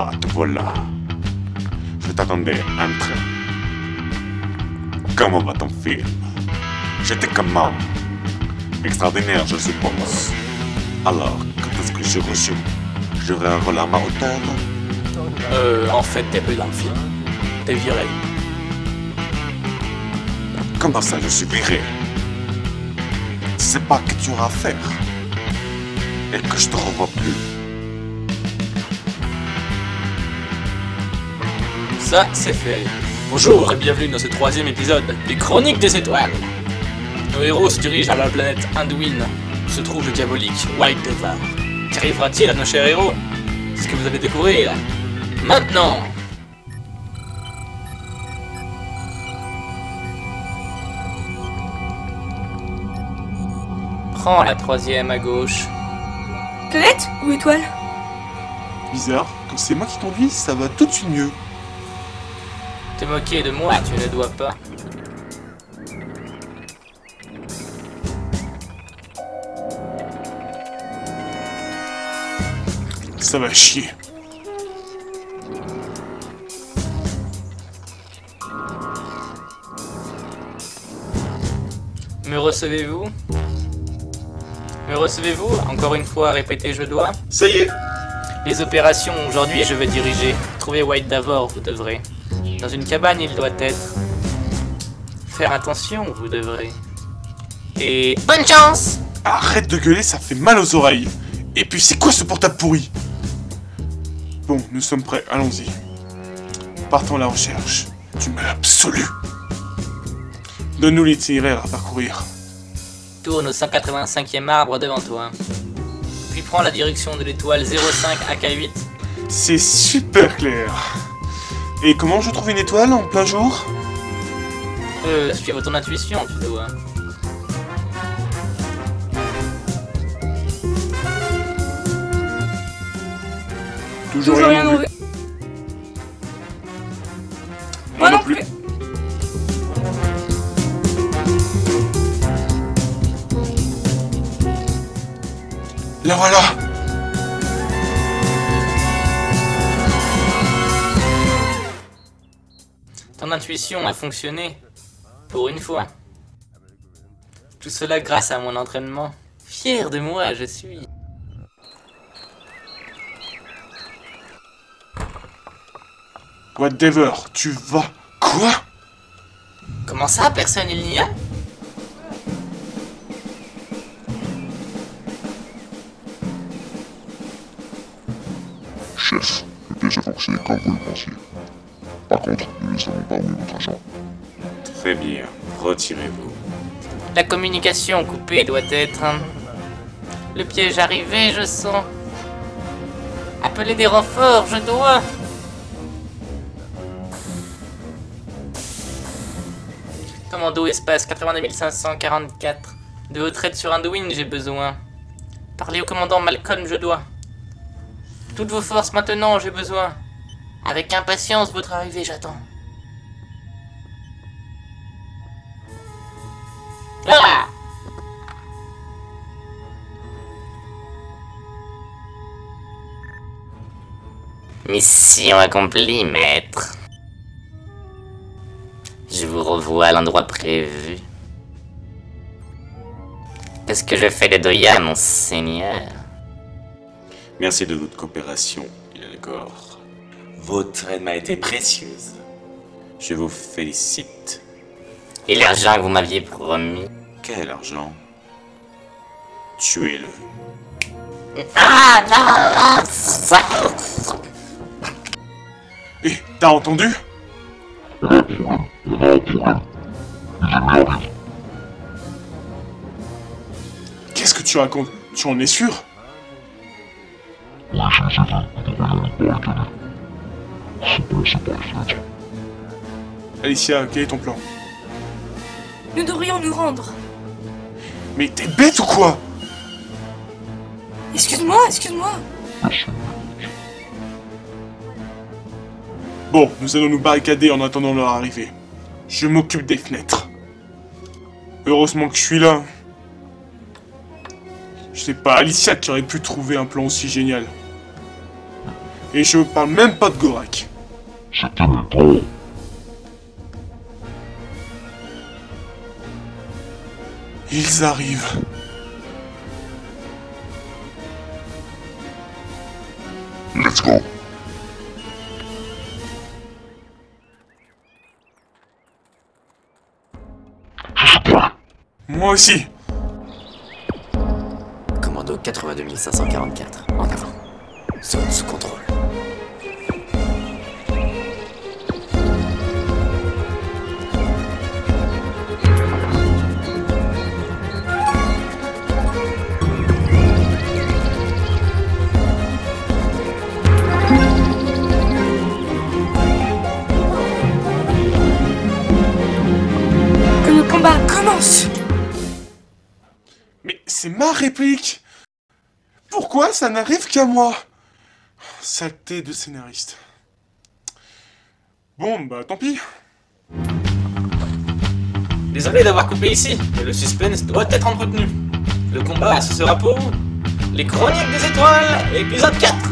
Ah, te voilà. Je t'attendais un train. Comment va ton film? J'étais comment Extraordinaire, je suppose. Alors, quand est-ce que je reçu? J'aurai un rôle à ma hauteur? Euh, en fait, t'es plus dans le film. T'es viré. Comment ça, je suis viré? C'est pas que tu auras à faire. Et que je te revois plus. Ça, c'est fait. Bonjour et bienvenue dans ce troisième épisode des Chroniques des Étoiles. Nos héros se dirigent à la planète Anduin, où se trouve le diabolique White Devil. Qu'arrivera-t-il à nos chers héros? C'est ce que vous allez découvrir maintenant. Prends la troisième à gauche. Planète ou étoile? Bizarre, quand c'est moi qui conduis, ça va tout de suite mieux. Te moquer de moi, tu ne dois pas. Ça va chier. Me recevez-vous? Me recevez-vous? Encore une fois, répétez je dois. Ça y est Les opérations aujourd'hui, je vais diriger. Trouver White Davor, vous devrez. Dans une cabane, il doit être. Faire attention, vous devrez. Et. Bonne chance Arrête de gueuler, ça fait mal aux oreilles. Et puis c'est quoi ce portable pourri? Bon, nous sommes prêts, allons-y. Partons à la recherche du mal absolu. Donne-nous l'itinéraire à parcourir. Tourne au 185e arbre devant toi. Puis prends la direction de l'étoile 05 AK8. C'est super clair. Et comment je trouve une étoile en plein jour? Euh, suivre ton intuition, tu dois. Toujours, Toujours rien rien non plus. Moi non plus. La voilà Ton intuition a fonctionné. Pour une fois. Tout cela grâce à mon entraînement. Fier de moi, je suis. Whatever, tu vas... Quoi? Comment ça, personne il n'y a? Chef, le piège a fonctionné comme vous le pensiez. Par contre, nous ne savons pas où est votre agent. Très bien, retirez-vous. La communication coupée doit être. hein. Le piège arrivé, je sens. Appeler des renforts, je dois. Commando espace 82 544. De retraite sur Anduin, j'ai besoin. Parlez au commandant Malcolm, je dois. Toutes vos forces maintenant, j'ai besoin. Avec impatience, votre arrivée, j'attends. Ah Mission accomplie, maître. Je vous revois à l'endroit prévu. Qu'est-ce que je fais de Doya, mon seigneur? Merci de votre coopération, Ilgor. Votre aide m'a été précieuse. Je vous félicite. Et l'argent que vous m'aviez promis? Quel argent? Tuez-le. Ah non ça... Eh, t'as entendu? Qu'est-ce que tu racontes? Tu en es sûr? Alicia, quel est ton plan? Nous devrions nous rendre. Mais t'es bête ou quoi? Excuse-moi, excuse-moi. Bon, nous allons nous barricader en attendant leur arrivée. Je m'occupe des fenêtres. Heureusement que je suis là. Je sais pas, Alicia qui aurait pu trouver un plan aussi génial. Et je parle même pas de Gorak. C'était temps. Ils arrivent. Let's go. Je suis prêt. Moi aussi. Commando 82 544, en avant. Zone sous contrôle. C'est ma réplique Pourquoi ça n'arrive qu'à moi? Saleté de scénariste. Bon, bah tant pis. Désolé d'avoir coupé ici, mais le suspense doit être entretenu. Le combat, ce sera pour les Chroniques des Étoiles, épisode 4